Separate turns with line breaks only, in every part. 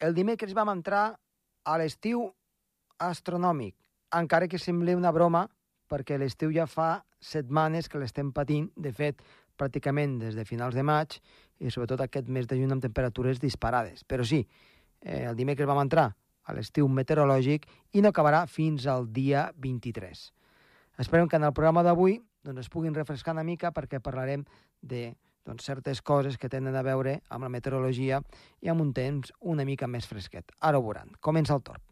el dimecres vam entrar a l'estiu astronòmic, encara que sembli una broma, perquè l'estiu ja fa setmanes que l'estem patint, de fet, pràcticament des de finals de maig, i sobretot aquest mes de juny amb temperatures disparades. Però sí, eh, el dimecres vam entrar a l'estiu meteorològic i no acabarà fins al dia 23. Esperem que en el programa d'avui doncs, es puguin refrescar una mica perquè parlarem de doncs, certes coses que tenen a veure amb la meteorologia i amb un temps una mica més fresquet. Ara ho veuran. Comença el torn.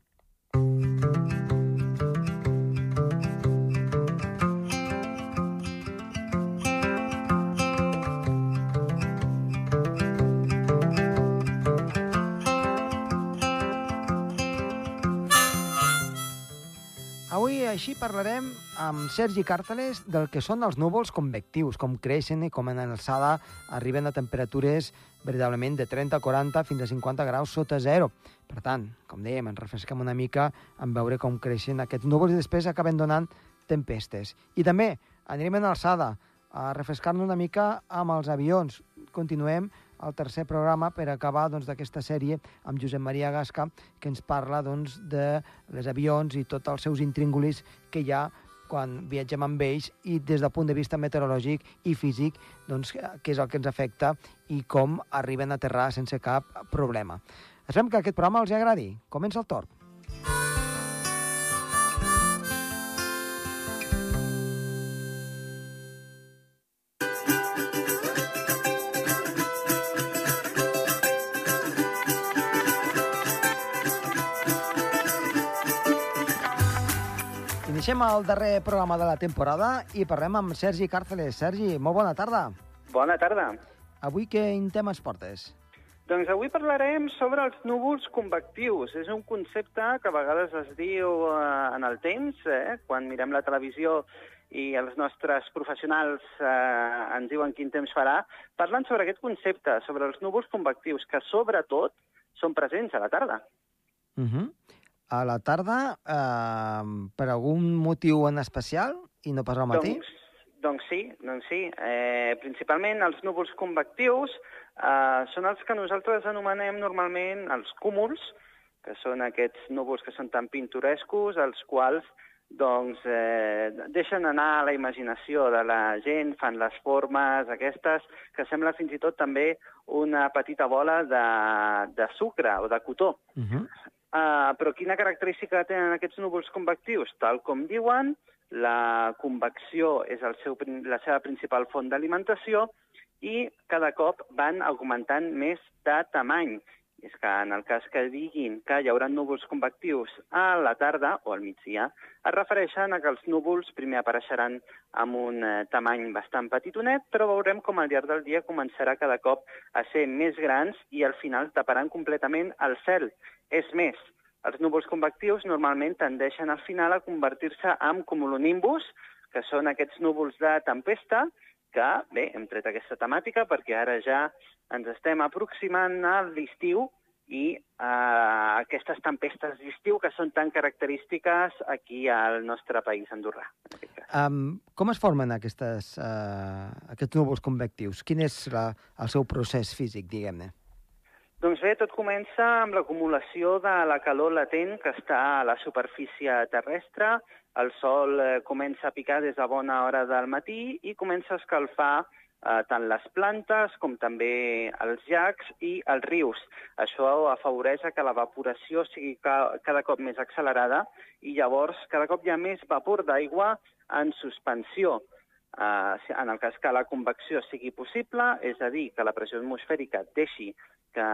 Així parlarem amb Sergi Càrteles del que són els núvols convectius, com creixen i com en alçada arriben a temperatures veritablement de 30, 40 fins a 50 graus sota zero. Per tant, com dèiem, ens refresquem una mica en veure com creixen aquests núvols i després acaben donant tempestes. I també anirem en alçada a refrescar-nos una mica amb els avions. Continuem el tercer programa per acabar doncs, d'aquesta doncs, sèrie amb Josep Maria Gasca, que ens parla doncs, de les avions i tots els seus intríngulis que hi ha quan viatgem amb ells i des del punt de vista meteorològic i físic, doncs, què és el que ens afecta i com arriben a aterrar sense cap problema. Esperem que aquest programa els agradi. Comença el torn. Iniciem el darrer programa de la temporada i parlem amb Sergi Càrceles. Sergi, molt bona tarda.
Bona tarda.
Avui quin tema es portes?
Doncs avui parlarem sobre els núvols convectius. És un concepte que a vegades es diu eh, en el temps, eh, quan mirem la televisió i els nostres professionals eh, ens diuen quin temps farà, parlen sobre aquest concepte, sobre els núvols convectius, que sobretot són presents a la tarda.
Uh -huh a la tarda eh, per algun motiu en especial i no pas al matí?
Doncs, doncs sí, doncs sí. Eh, principalment els núvols convectius eh, són els que nosaltres anomenem normalment els cúmuls, que són aquests núvols que són tan pintorescos, els quals doncs, eh, deixen anar la imaginació de la gent, fan les formes aquestes, que sembla fins i tot també una petita bola de, de sucre o de cotó. Uh -huh. Uh, però quina característica tenen aquests núvols convectius? Tal com diuen, la convecció és el seu, la seva principal font d'alimentació i cada cop van augmentant més de tamany. És que en el cas que diguin que hi haurà núvols convectius a la tarda o al migdia, es refereixen a que els núvols primer apareixeran amb un eh, tamany bastant petitonet, però veurem com al llarg del dia començarà cada cop a ser més grans i al final taparan completament el cel. És més, els núvols convectius normalment tendeixen al final a convertir-se en cumulonimbus, que són aquests núvols de tempesta, que, bé, hem tret aquesta temàtica perquè ara ja ens estem aproximant a l'estiu i uh, aquestes tempestes d'estiu que són tan característiques aquí al nostre país andorrà.
Um, com es formen aquestes, uh, aquests núvols convectius? Quin és la, el seu procés físic, diguem-ne?
Doncs bé, tot comença amb l'acumulació de la calor latent que està a la superfície terrestre. El sol eh, comença a picar des de bona hora del matí i comença a escalfar eh, tant les plantes com també els llacs i els rius. Això afavoreix que l'evaporació sigui ca cada cop més accelerada i llavors cada cop hi ha més vapor d'aigua en suspensió. Uh, en el cas que la convecció sigui possible, és a dir, que la pressió atmosfèrica deixi que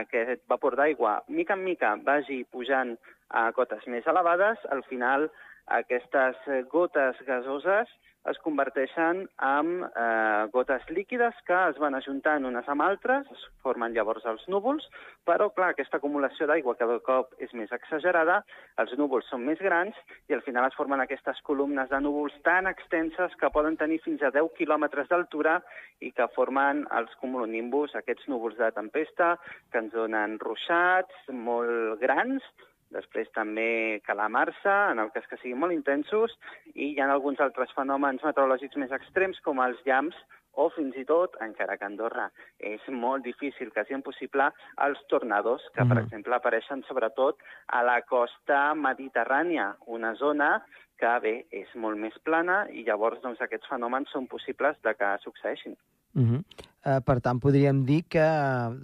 aquest vapor d'aigua, mica en mica, vagi pujant a cotes més elevades, al final aquestes gotes gasoses es converteixen en eh, gotes líquides que es van ajuntant unes amb altres, es formen llavors els núvols, però, clar, aquesta acumulació d'aigua cada cop és més exagerada, els núvols són més grans i al final es formen aquestes columnes de núvols tan extenses que poden tenir fins a 10 quilòmetres d'altura i que formen els cumulonimbus, aquests núvols de tempesta que ens donen ruixats molt grans, després també calamar-se, en el cas que siguin molt intensos, i hi ha alguns altres fenòmens meteorològics més extrems, com els llams o fins i tot, encara que a Andorra és molt difícil, quasi impossible, els tornados, que, mm -hmm. per exemple, apareixen sobretot a la costa mediterrània, una zona que, bé, és molt més plana i llavors doncs, aquests fenòmens són possibles de que succeeixin.
Uh -huh. uh, per tant, podríem dir que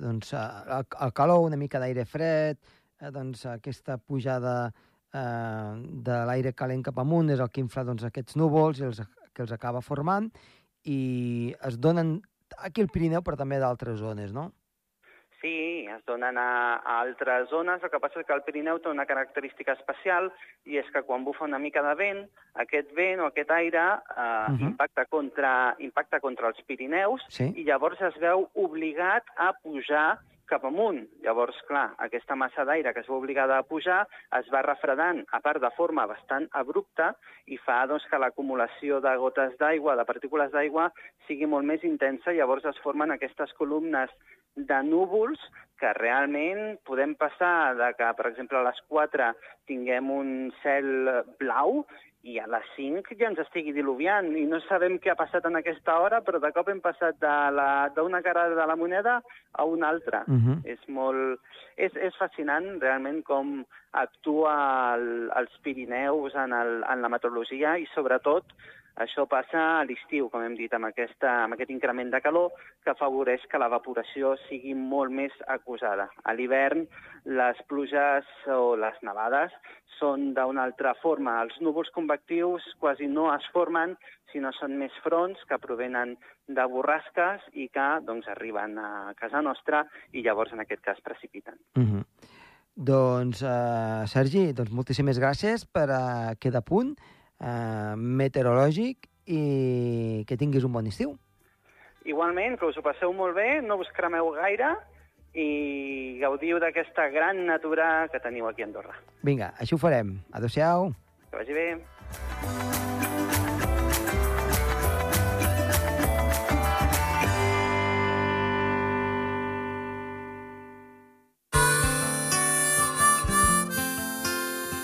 doncs, el, el calor, una mica d'aire fred, uh, doncs, aquesta pujada uh, de l'aire calent cap amunt és el que infla doncs, aquests núvols i els, que els acaba formant i es donen aquí al Pirineu, però també d'altres zones, no?
Sí, es donen a, a altres zones. El que passa és que el Pirineu té una característica especial i és que quan bufa una mica de vent, aquest vent o aquest aire eh, uh -huh. impacta, contra, impacta contra els Pirineus sí. i llavors es veu obligat a pujar cap amunt. Llavors, clar, aquesta massa d'aire que es va obligada a pujar es va refredant, a part de forma bastant abrupta, i fa doncs, que l'acumulació de gotes d'aigua, de partícules d'aigua, sigui molt més intensa, llavors es formen aquestes columnes de núvols que realment podem passar de que, per exemple, a les 4 tinguem un cel blau i a les 5 ja ens estigui diluviant i no sabem què ha passat en aquesta hora, però de cop hem passat d'una cara de la moneda a una altra. Uh -huh. És molt... És, és fascinant realment com actua el, els Pirineus en, el, en la meteorologia i sobretot això passa a l'estiu, com hem dit, amb, aquesta, amb aquest increment de calor que afavoreix que l'evaporació sigui molt més acusada. A l'hivern, les pluges o les nevades són d'una altra forma. Els núvols convectius quasi no es formen, sinó són més fronts que provenen de borrasques i que doncs, arriben a casa nostra i llavors, en aquest cas, precipiten.
Mm -hmm. Doncs, uh, Sergi, doncs moltíssimes gràcies per uh, quedar a punt eh, meteorològic i que tinguis un bon estiu.
Igualment, que us ho passeu molt bé, no us cremeu gaire i gaudiu d'aquesta gran natura que teniu aquí a Andorra.
Vinga, així ho farem. Adéu-siau.
Que vagi bé.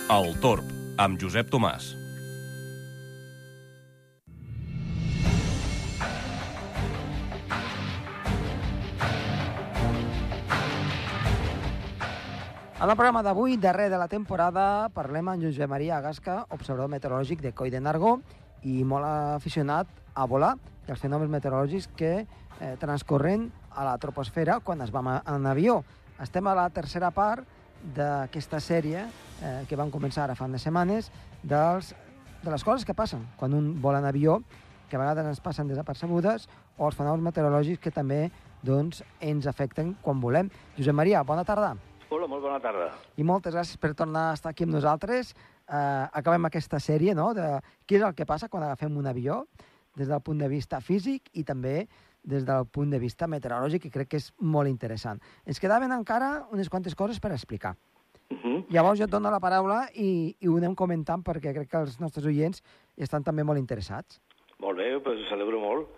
El Torb, amb Josep Tomàs.
En el programa d'avui, darrer de la temporada, parlem amb Josep Maria Agasca, observador meteorològic de Coi de Nargó i molt aficionat a volar i els fenòmens meteorològics que eh, transcorren a la troposfera quan es va en avió. Estem a la tercera part d'aquesta sèrie eh, que van començar ara fa unes setmanes dels, de les coses que passen quan un vola en avió, que a vegades ens passen desapercebudes, o els fenòmens meteorològics que també doncs, ens afecten quan volem. Josep Maria, bona tarda.
Hola, molt bona tarda.
I moltes gràcies per tornar a estar aquí amb nosaltres. Uh, acabem aquesta sèrie no? de què és el que passa quan agafem un avió, des del punt de vista físic i també des del punt de vista meteorològic, que crec que és molt interessant. Ens quedaven encara unes quantes coses per explicar. Uh -huh. Llavors jo et dono la paraula i, i ho anem comentant perquè crec que els nostres oients estan també molt interessats.
Molt bé, doncs ho celebro molt.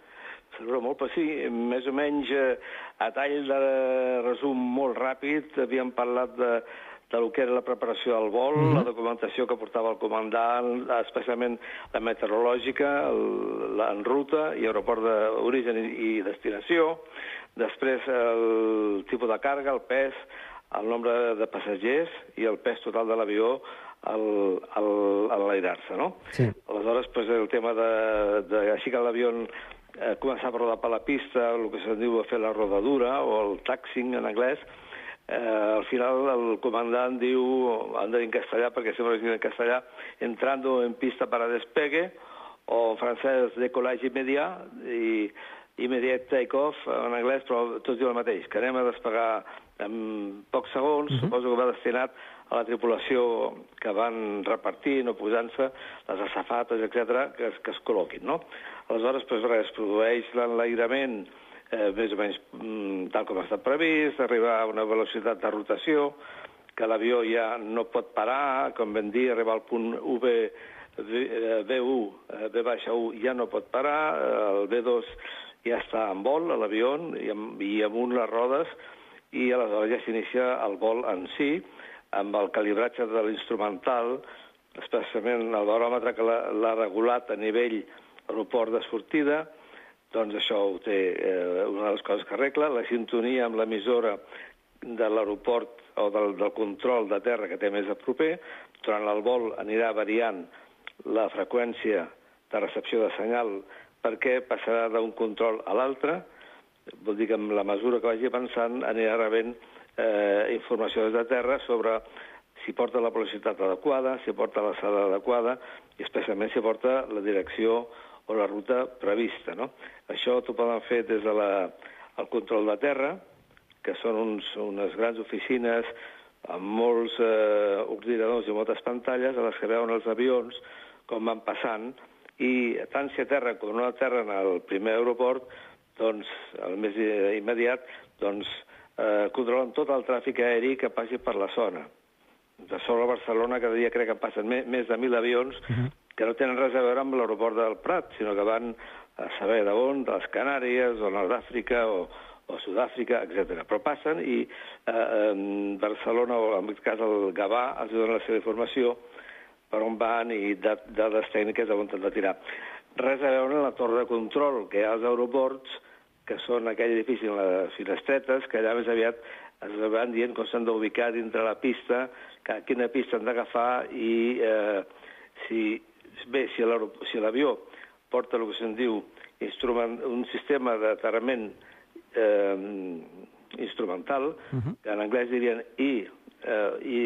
Celebro molt, però sí, més o menys eh, a tall de resum molt ràpid, havíem parlat de, de lo que era la preparació del vol, mm -hmm. la documentació que portava el comandant, especialment la meteorològica, el, en ruta i aeroport d'origen i, i destinació, després el tipus de càrrega, el pes, el nombre de passatgers i el pes total de l'avió al, al, a l'airar-se, no? Sí. Aleshores, pues, el tema de, de així que l'avió eh, començar a rodar per la pista, el que se'n diu fer la rodadura, o el taxing en anglès, eh, al final el comandant diu, han de dir en castellà perquè sempre es diu en castellà, entrando en pista para despegue, o en francès décollage immediat, i immediate take-off en anglès, però tot diu el mateix, que anem a despegar en pocs segons, uh mhm. -huh. suposo que va destinat a la tripulació que van repartint o posant-se, les asafates, etc que, que es col·loquin, no? Aleshores, doncs, res, es produeix l'enlairament eh, més o menys mm, tal com ha estat previst, arribar a una velocitat de rotació, que l'avió ja no pot parar, com vam dir, arribar al punt UV, B1, B-1 ja no pot parar, el B2 ja està en vol, l'avió, i, amb, i amunt les rodes, i aleshores ja s'inicia el vol en si, amb el calibratge de l'instrumental, especialment el baròmetre que l'ha regulat a nivell aeroport de sortida, doncs això ho té eh, una de les coses que arregla. La sintonia amb l'emissora de l'aeroport o del, del control de terra que té més a proper. Durant el vol anirà variant la freqüència de recepció de senyal perquè passarà d'un control a l'altre. Vol dir que amb la mesura que vagi avançant anirà rebent eh, informació des de terra sobre si porta la velocitat adequada, si porta l'alçada adequada i especialment si porta la direcció o la ruta prevista. No? Això t'ho poden fer des de el control de terra, que són uns, unes grans oficines amb molts eh, ordinadors i moltes pantalles a les que veuen els avions com van passant i tant si a terra com no en el primer aeroport, doncs, el més immediat, doncs, eh, controlen tot el tràfic aeri que passi per la zona. De sobre Barcelona cada dia crec que passen més, més de 1.000 avions uh -huh. Que no tenen res a veure amb l'aeroport del Prat, sinó que van a saber d'on, de les Canàries, o Nord d'Àfrica, o, o Sud-àfrica, etc. Però passen i eh, Barcelona, o en aquest cas el Gavà, els donen la seva informació per on van i dades tècniques on han de tirar. Res a veure amb la torre de control que hi ha als aeroports, que són aquell edifici amb les finestretes, que allà més aviat es van dient com s'han d'ubicar dintre la pista, que, quina pista han d'agafar i eh, si, bé, si l'avió si porta el que se'n diu instrument, un sistema d'aterrament eh, instrumental, uh -huh. que en anglès dirien I, eh, I,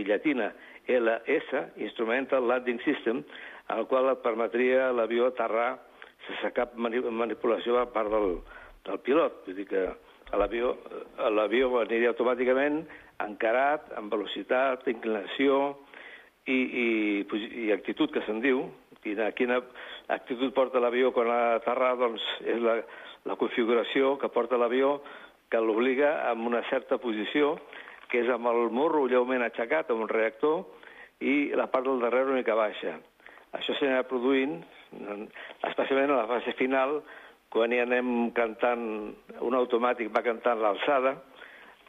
i llatina LS, Instrumental Landing System, en el qual et permetria l'avió aterrar sense cap manipulació a part del, del pilot. Vull dir que l'avió aniria automàticament encarat, amb velocitat, inclinació i, i, i actitud, que se'n diu. Quina, quina actitud porta l'avió quan ha aterrat, doncs és la, la configuració que porta l'avió que l'obliga amb una certa posició que és amb el morro lleument aixecat, amb un reactor, i la part del darrere una mica baixa. Això s'anirà produint, especialment a la fase final, quan hi anem cantant, un automàtic va cantant l'alçada,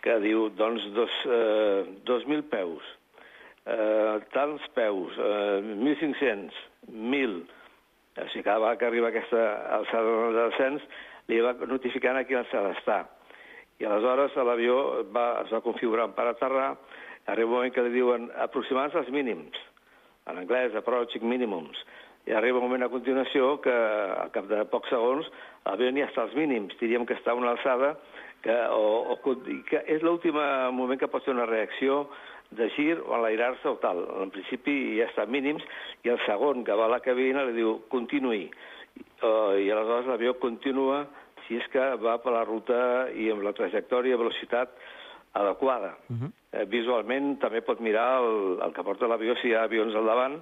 que diu, doncs, dos, eh, 2.000 peus, eh, tants peus, eh, 1.500, 1.000, o sigui, cada vegada que arriba aquesta alçada de descens, li va notificant a quina alçada està. I aleshores l'avió va, es va configurar per aterrar, arriba un moment que li diuen aproximant-se als mínims, en anglès approaching minimums, i arriba un moment a continuació que al cap de pocs segons l'avió ni està als mínims, diríem que està a una alçada que, o, o, que és l'últim moment que pot ser una reacció de gir o enlairar-se o tal. En principi ja està mínims i el segon que va a la cabina li diu continuï. Uh, I aleshores l'avió continua si és que va per la ruta i amb la trajectòria, velocitat adequada. Uh -huh. eh, visualment també pot mirar el, el que porta l'avió si hi ha avions al davant,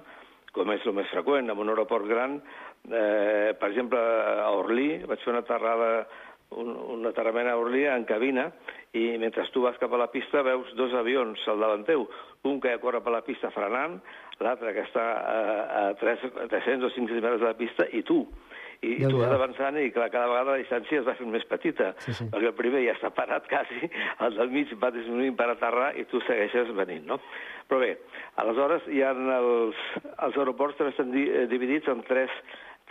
com és el més freqüent, en un aeroport gran. Eh, per exemple, a Orly vaig fer una aterrada un, un aterrament a Orly en cabina i mentre tu vas cap a la pista veus dos avions al davant teu, un que corre per la pista frenant, l'altre que està a, a 3, 300 o 500 metres de la pista i tu i, i tu vas avançant i clar, cada vegada la distància es va fent més petita, sí, sí. perquè el primer ja està parat quasi, el del mig va disminuint per aterrar i tu segueixes venint, no? Però bé, aleshores hi ha els, els aeroports també estan di, eh, dividits en tres,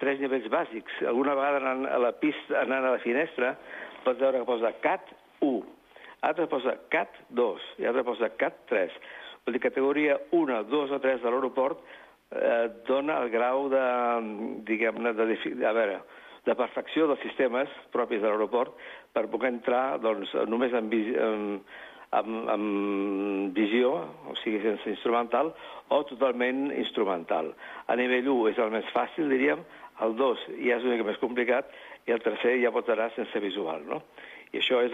tres nivells bàsics. Alguna vegada anant a la pista, anant a la finestra, pots veure que posa CAT 1, altre posa CAT 2 i altre posa CAT 3. Vol dir, categoria 1, 2 o 3 de l'aeroport eh, dona el grau de, diguem-ne, de, a veure, de perfecció dels sistemes propis de l'aeroport per poder entrar doncs, només amb, amb, amb, amb visió, o sigui, sense instrumental, o totalment instrumental. A nivell 1 és el més fàcil, diríem, el 2 ja és una mica més complicat, i el tercer ja pot anar sense visual, no? I això és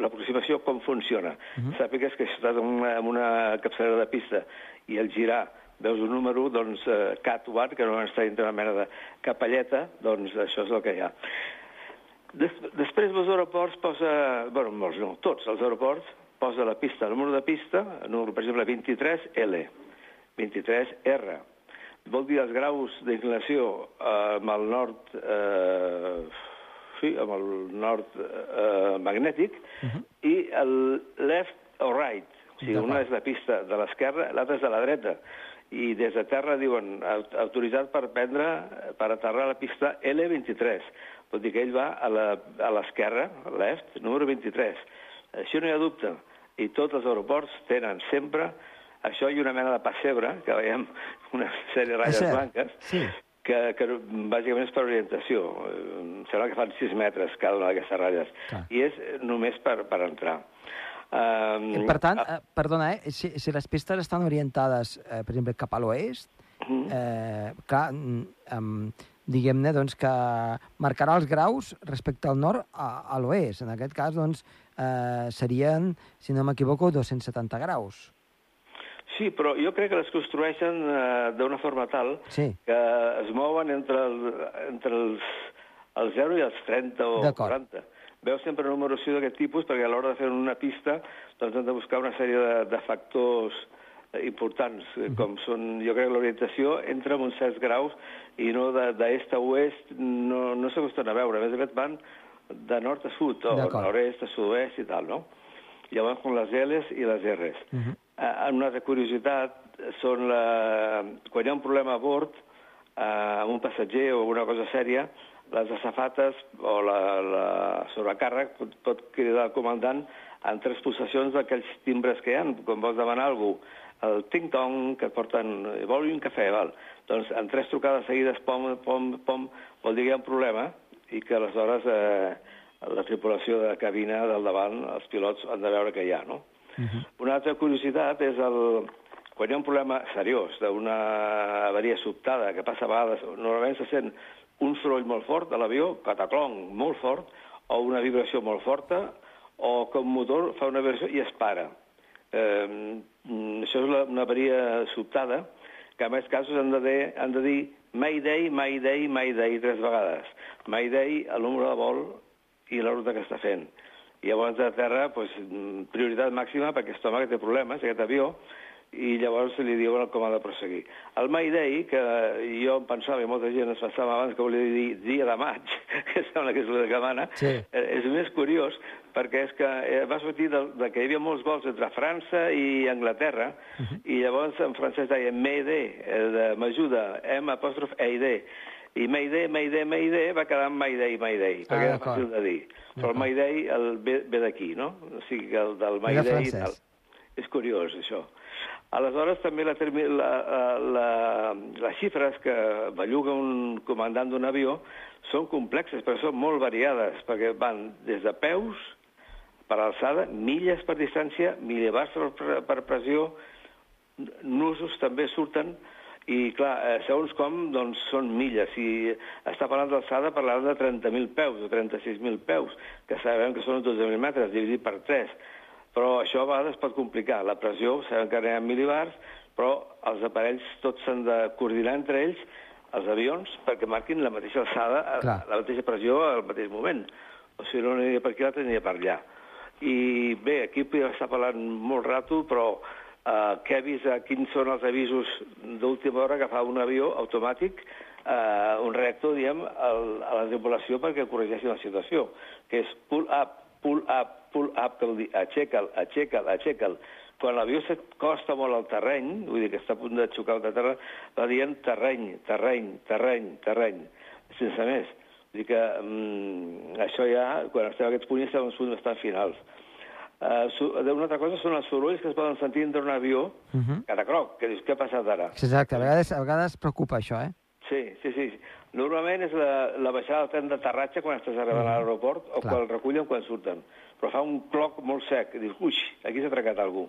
l'aproximació com funciona. Uh -huh. Sàpigues que si estàs en una, en una capçalera de pista i el girar veus un número, doncs, eh, Cat 1, que no està dintre una mena de capelleta, doncs això és el que hi ha. Des, després dels aeroports posa, bueno, molts no, tots els aeroports, posa la pista, el número de pista, el número, per exemple, 23L, 23R. Vol dir els graus d'inclinació eh, amb el nord, eh, sí, amb el nord eh, magnètic, uh -huh. i el left o right, o sigui, una és la pista de l'esquerra, l'altra és de la dreta i des de terra diuen "Au- autoritzat per prendre, per aterrar la pista L23. Vol dir que ell va a la- a l'esquerra, a l'est, número 23. Això no hi ha dubte. I tots els aeroports tenen sempre això i una mena de pessebre, que veiem una sèrie de ratlles blanques,
sí.
que, que bàsicament és per orientació. Eh, Em sembla que fan 6 metres cada una d'aquestes ratlles.
Clar.
I és només per, per entrar. Um,
Per tant, eh, perdona, eh, si, si les pistes estan orientades, eh, per exemple, cap a l'oest,
Mhm.
eh, clar, em, diguem-ne doncs, que marcarà els graus respecte al nord a, a l'oest. En aquest cas, doncs, eh, serien, si no m'equivoco, 270 graus.
Sí, però jo crec que les construeixen eh, d'una forma tal
Sí,
que es mouen entre, el, entre els, els 0 i els 30 o
D'acord.
40. Veu sempre una numeració d'aquest tipus perquè a l'hora de fer una pista doncs hem de buscar una sèrie de, de factors eh, importants, eh, com són, jo crec, l'orientació entre uns certs graus i no de- d'est a oest no, no s'acosten a veure. A més a més van de nord a sud, o nord-est a sud-oest i tal, no? Llavors, con les L's i les R's. Uh
Mhm.
-huh. Una curiositat són la... quan hi ha un problema a bord, eh, amb un passatger o alguna cosa sèria, les asafates o la, la sobrecàrrec pot, pot cridar el comandant en tres possessions d'aquells timbres que hi ha. Quan vols demanar alguna cosa, el ting-tong, que porten... Vol un cafè, val? Doncs en tres trucades seguides, pom, pom, pom, vol dir que hi ha un problema i que aleshores eh, la tripulació de cabina del davant, els pilots han de veure què hi ha, no? Una altra curiositat és el, quan hi ha un problema seriós d'una avaria sobtada que passa a vegades, normalment se sent un soroll molt fort de l'avió, cataclong molt fort, o una vibració molt forta, o que un motor fa una vibració i es para. Eh, això és la, una avaria sobtada, que en més casos han de, dir, han de dir Mayday, Mayday, Mayday tres vegades. Mayday, el número de vol i la ruta que està fent. I llavors de terra, doncs, mm, prioritat màxima perquè que té problemes, aquest avió, i llavors li diuen com ha de proseguir. El Mayday, que jo em pensava, i molta gent es pensava abans que volia dir dia de maig, que sembla que és el que mana,
Sí.
eh, és més curiós perquè és que eh, va sortir de, de que hi havia molts vols entre França i Anglaterra, i llavors en francès deia Mayday, eh, m'ajuda, M apòstrof A-D, i Mayday, Mayday, Mayday va quedar en Mayday, Mayday, perquè
Ah,
era
d'acord.
fàcil de dir. Però el Mayday el ve, ve d'aquí, no? O sigui que el del Mayday... Tal. És curiós, això. Aleshores, també la, termi- la, la, les xifres que belluga un comandant d'un avió són complexes, però són molt variades, perquè van des de peus per alçada, milles per distància, mil·libars per, per pressió, nusos també surten, i clar, eh, segons com, doncs són milles. Si està parlant d'alçada, parlarà de 30.000 peus o 36.000 peus, que sabem que són 12.000 metres, dividit per 3. Però això a vegades pot complicar. La pressió, sabem que ha mil·libars, però els aparells tots s'han de coordinar entre ells, els avions, perquè marquin la mateixa alçada, a-
Clar.
la mateixa pressió al mateix moment. O sigui, no aniria per aquí, l'altre aniria per allà. I bé, aquí podria estar parlant molt rato, però eh, què ha vist, eh, quins són els avisos d'última hora que fa un avió automàtic, eh, un reactor, diem, al, a la tripulació perquè corregeixi la situació, que és pull up, pull up, pull up, que vol dir aixeca'l, aixeca'l, aixeca'l. Quan l'avió s'acosta molt al terreny, vull dir que està a punt de xocar al terreny, va dient terreny, terreny, terreny, terreny, sense més. Vull dir que mm, això ja, quan estem a aquests punts, estem en uns punts bastant finals. Uh, una altra cosa són els sorolls que es poden sentir entre un avió, uh
Mhm.
-huh. catacroc, que dius, què ha passat ara?
Exacte, a vegades, a vegades preocupa això, eh?
Sí, sí, sí. Normalment és la, la baixada del tren d'aterratge quan estàs arribant a l'aeroport o
Clar.
quan el recullen quan surten. Però fa un cloc molt sec i dius, uix, aquí s'ha trencat algú.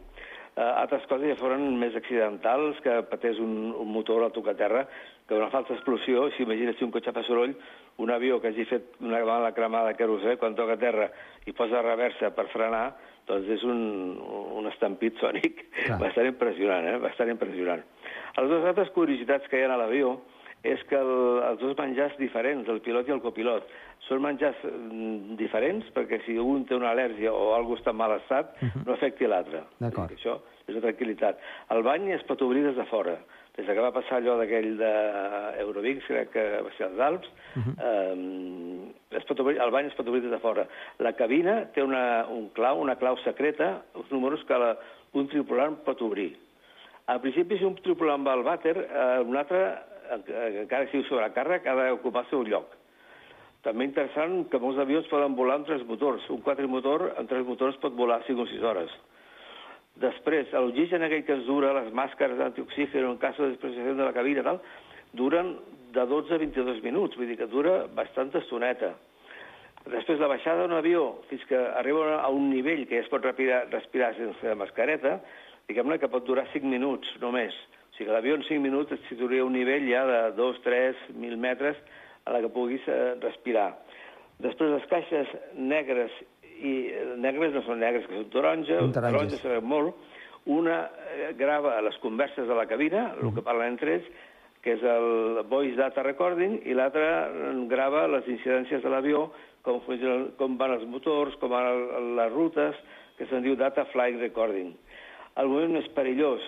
Uh, altres coses ja foren més accidentals, que patés un, un motor a tocar terra, que una falsa explosió, si imagines si un cotxe fa soroll, un avió que hagi fet una mala cremada de querosè, quan toca terra i posa reversa per frenar, doncs és un, un estampit sònic
Clar.
bastant impressionant, eh? bastant impressionant. Les dues altres curiositats que hi ha a l'avió és que el, els dos menjars diferents, el pilot i el copilot, són menjars mm, diferents perquè si un té una al·lèrgia o algú està en mal estat, no afecti l'altre.
D'acord.
Això és una tranquil·litat. El bany es pot obrir des de fora. Des que va passar allò d'aquell d'Eurovix, crec que va ser als Alps, eh, es pot obrir, el bany es pot obrir des de fora. La cabina té una, un clau, una clau secreta, uns números que la, un tripulant pot obrir. Al principi, si un tripula amb el vàter, eh, un altre, eh, encara que sigui sobrecàrrec, ha d'ocupar el seu lloc. També interessant que molts avions poden volar amb tres motors. Un quatrimotor amb tres motors pot volar 5 o 6 hores. Després, l'oxigen aquell que es dura, les màscares d'antioxígeno en cas de despreciació de la cabina, tal, duren de 12 a 22 minuts, vull dir que dura bastanta estoneta. Després, la baixada d'un avió fins que arriba a un nivell que ja es pot respirar, respirar sense mascareta, diguem-ne que pot durar 5 minuts només. O sigui que l'avió en 5 minuts et situaria un nivell ja de 2, 3, 1.000 metres a la que puguis eh, respirar. Després les caixes negres, i negres no són negres, que són taronja,
taronges.
taronja sabem molt, una eh, grava les converses de la cabina, el que parlen entre ells, que és el Voice Data Recording, i l'altre eh, grava les incidències de l'avió, com, funcionen- com van els motors, com van les rutes, que se'n diu Data Flight Recording. El moment més perillós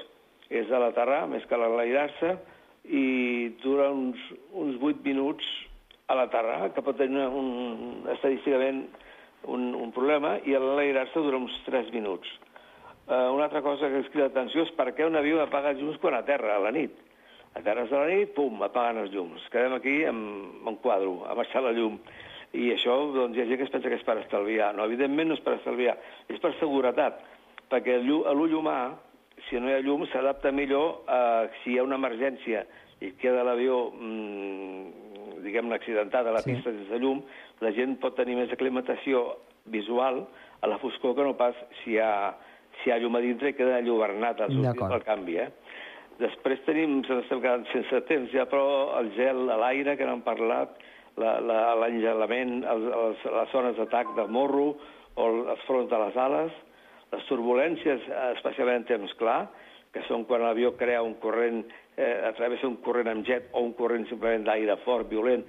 és a l'aterrar, més que a l'enlairar-se, i dura uns, uns 8 minuts a l'aterrar, que pot tenir un, estadísticament un, un problema, i a l'enlairar-se dura uns 3 minuts. Uh, una altra cosa que ens crida l'atenció és per què un avió apaga els llums quan aterra a la nit. Aterres a la nit, pum, apaguen els llums. Quedem aquí amb, amb quadro, a marxar la llum. I això, doncs, hi ha gent que es pensa que és per estalviar. No, evidentment no és per estalviar, és per seguretat, perquè a l'ull humà, si no hi ha llum, s'adapta millor a si hi ha una emergència i queda l'avió, mm, diguem-ne, accidentat a la
Sí.
pista sense llum, la gent pot tenir més aclimatació visual a la foscor que no pas si hi ha, si hi ha llum a dintre i queda enlluernat al sortir del canvi, eh? Després tenim, se n'estem quedant sense temps ja, però el gel a l'aire, que n'hem parlat, la- la- l'engelament, els- les zones d'atac de morro o el- els fronts de les ales, les turbulències, especialment en temps clar, que són quan l'avió crea un corrent, eh, a través d'un corrent amb jet o un corrent simplement d'aire fort, violent,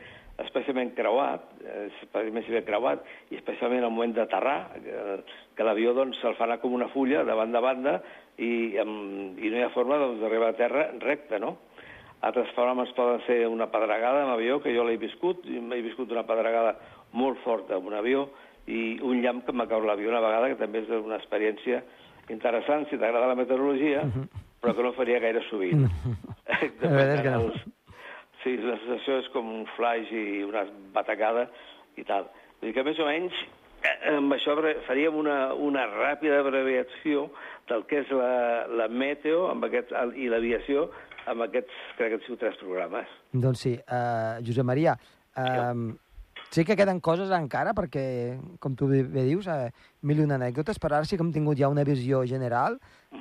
especialment creuat, eh, especialment si ve creuat, i especialment al moment d'aterrar, que, que l'avió doncs, se'l fa anar com una fulla de banda a banda i, amb, i no hi ha forma doncs, d'arribar a terra recte, no? Altres fenòmens poden ser una pedregada amb avió, que jo l'he viscut, i he viscut una pedregada molt forta amb un avió, i un llamp que m'ha caut l'avió una vegada, que també és una experiència interessant, si t'agrada la meteorologia, però que no faria gaire sovint.
La veritat és que no.
Sí, la sensació és com un flash i una batacada i tal. Vull dir que més o menys eh, amb això faríem una, una ràpida abreviació del que és la, la meteo amb aquest, i l'aviació amb aquests, crec que han sigut tres programes.
Doncs sí, uh, Josep Maria, uh, sí que queden coses encara, perquè, com tu bé dius, uh, mil i una anècdotes, però ara sí que hem tingut ja una visió general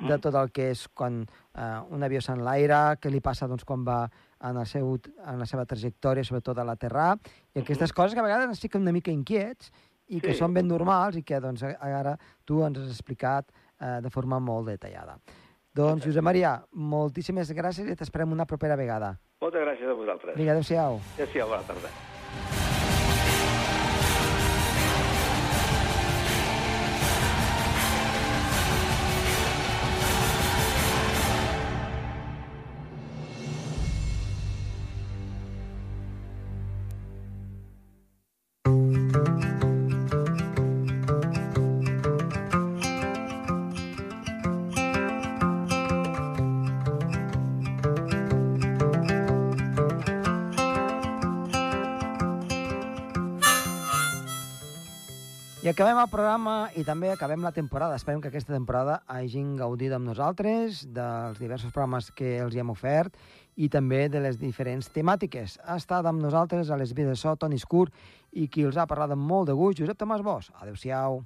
de tot el que és quan uh, un avió s'enlaira, què li passa doncs, quan va en, el seu, en la seva trajectòria, sobretot a l'aterrar, i aquestes coses que a vegades ens fiquen una mica inquiets i que
Sí.
són ben normals i que doncs, ara tu ens has explicat uh, de forma molt detallada. Doncs, Josep Maria, moltíssimes gràcies i t'esperem una propera vegada.
Moltes gràcies a vosaltres.
Vinga, adéu-siau.
Adéu-siau, bona tarda.
Acabem el programa i també acabem la temporada. Esperem que aquesta temporada hagin gaudit amb nosaltres dels diversos programes que els hi hem ofert i també de les diferents temàtiques. Ha estat amb nosaltres a les vides de so Toni Escur i qui els ha parlat amb molt de gust, Josep Tomàs Bosch. Adéu-siau.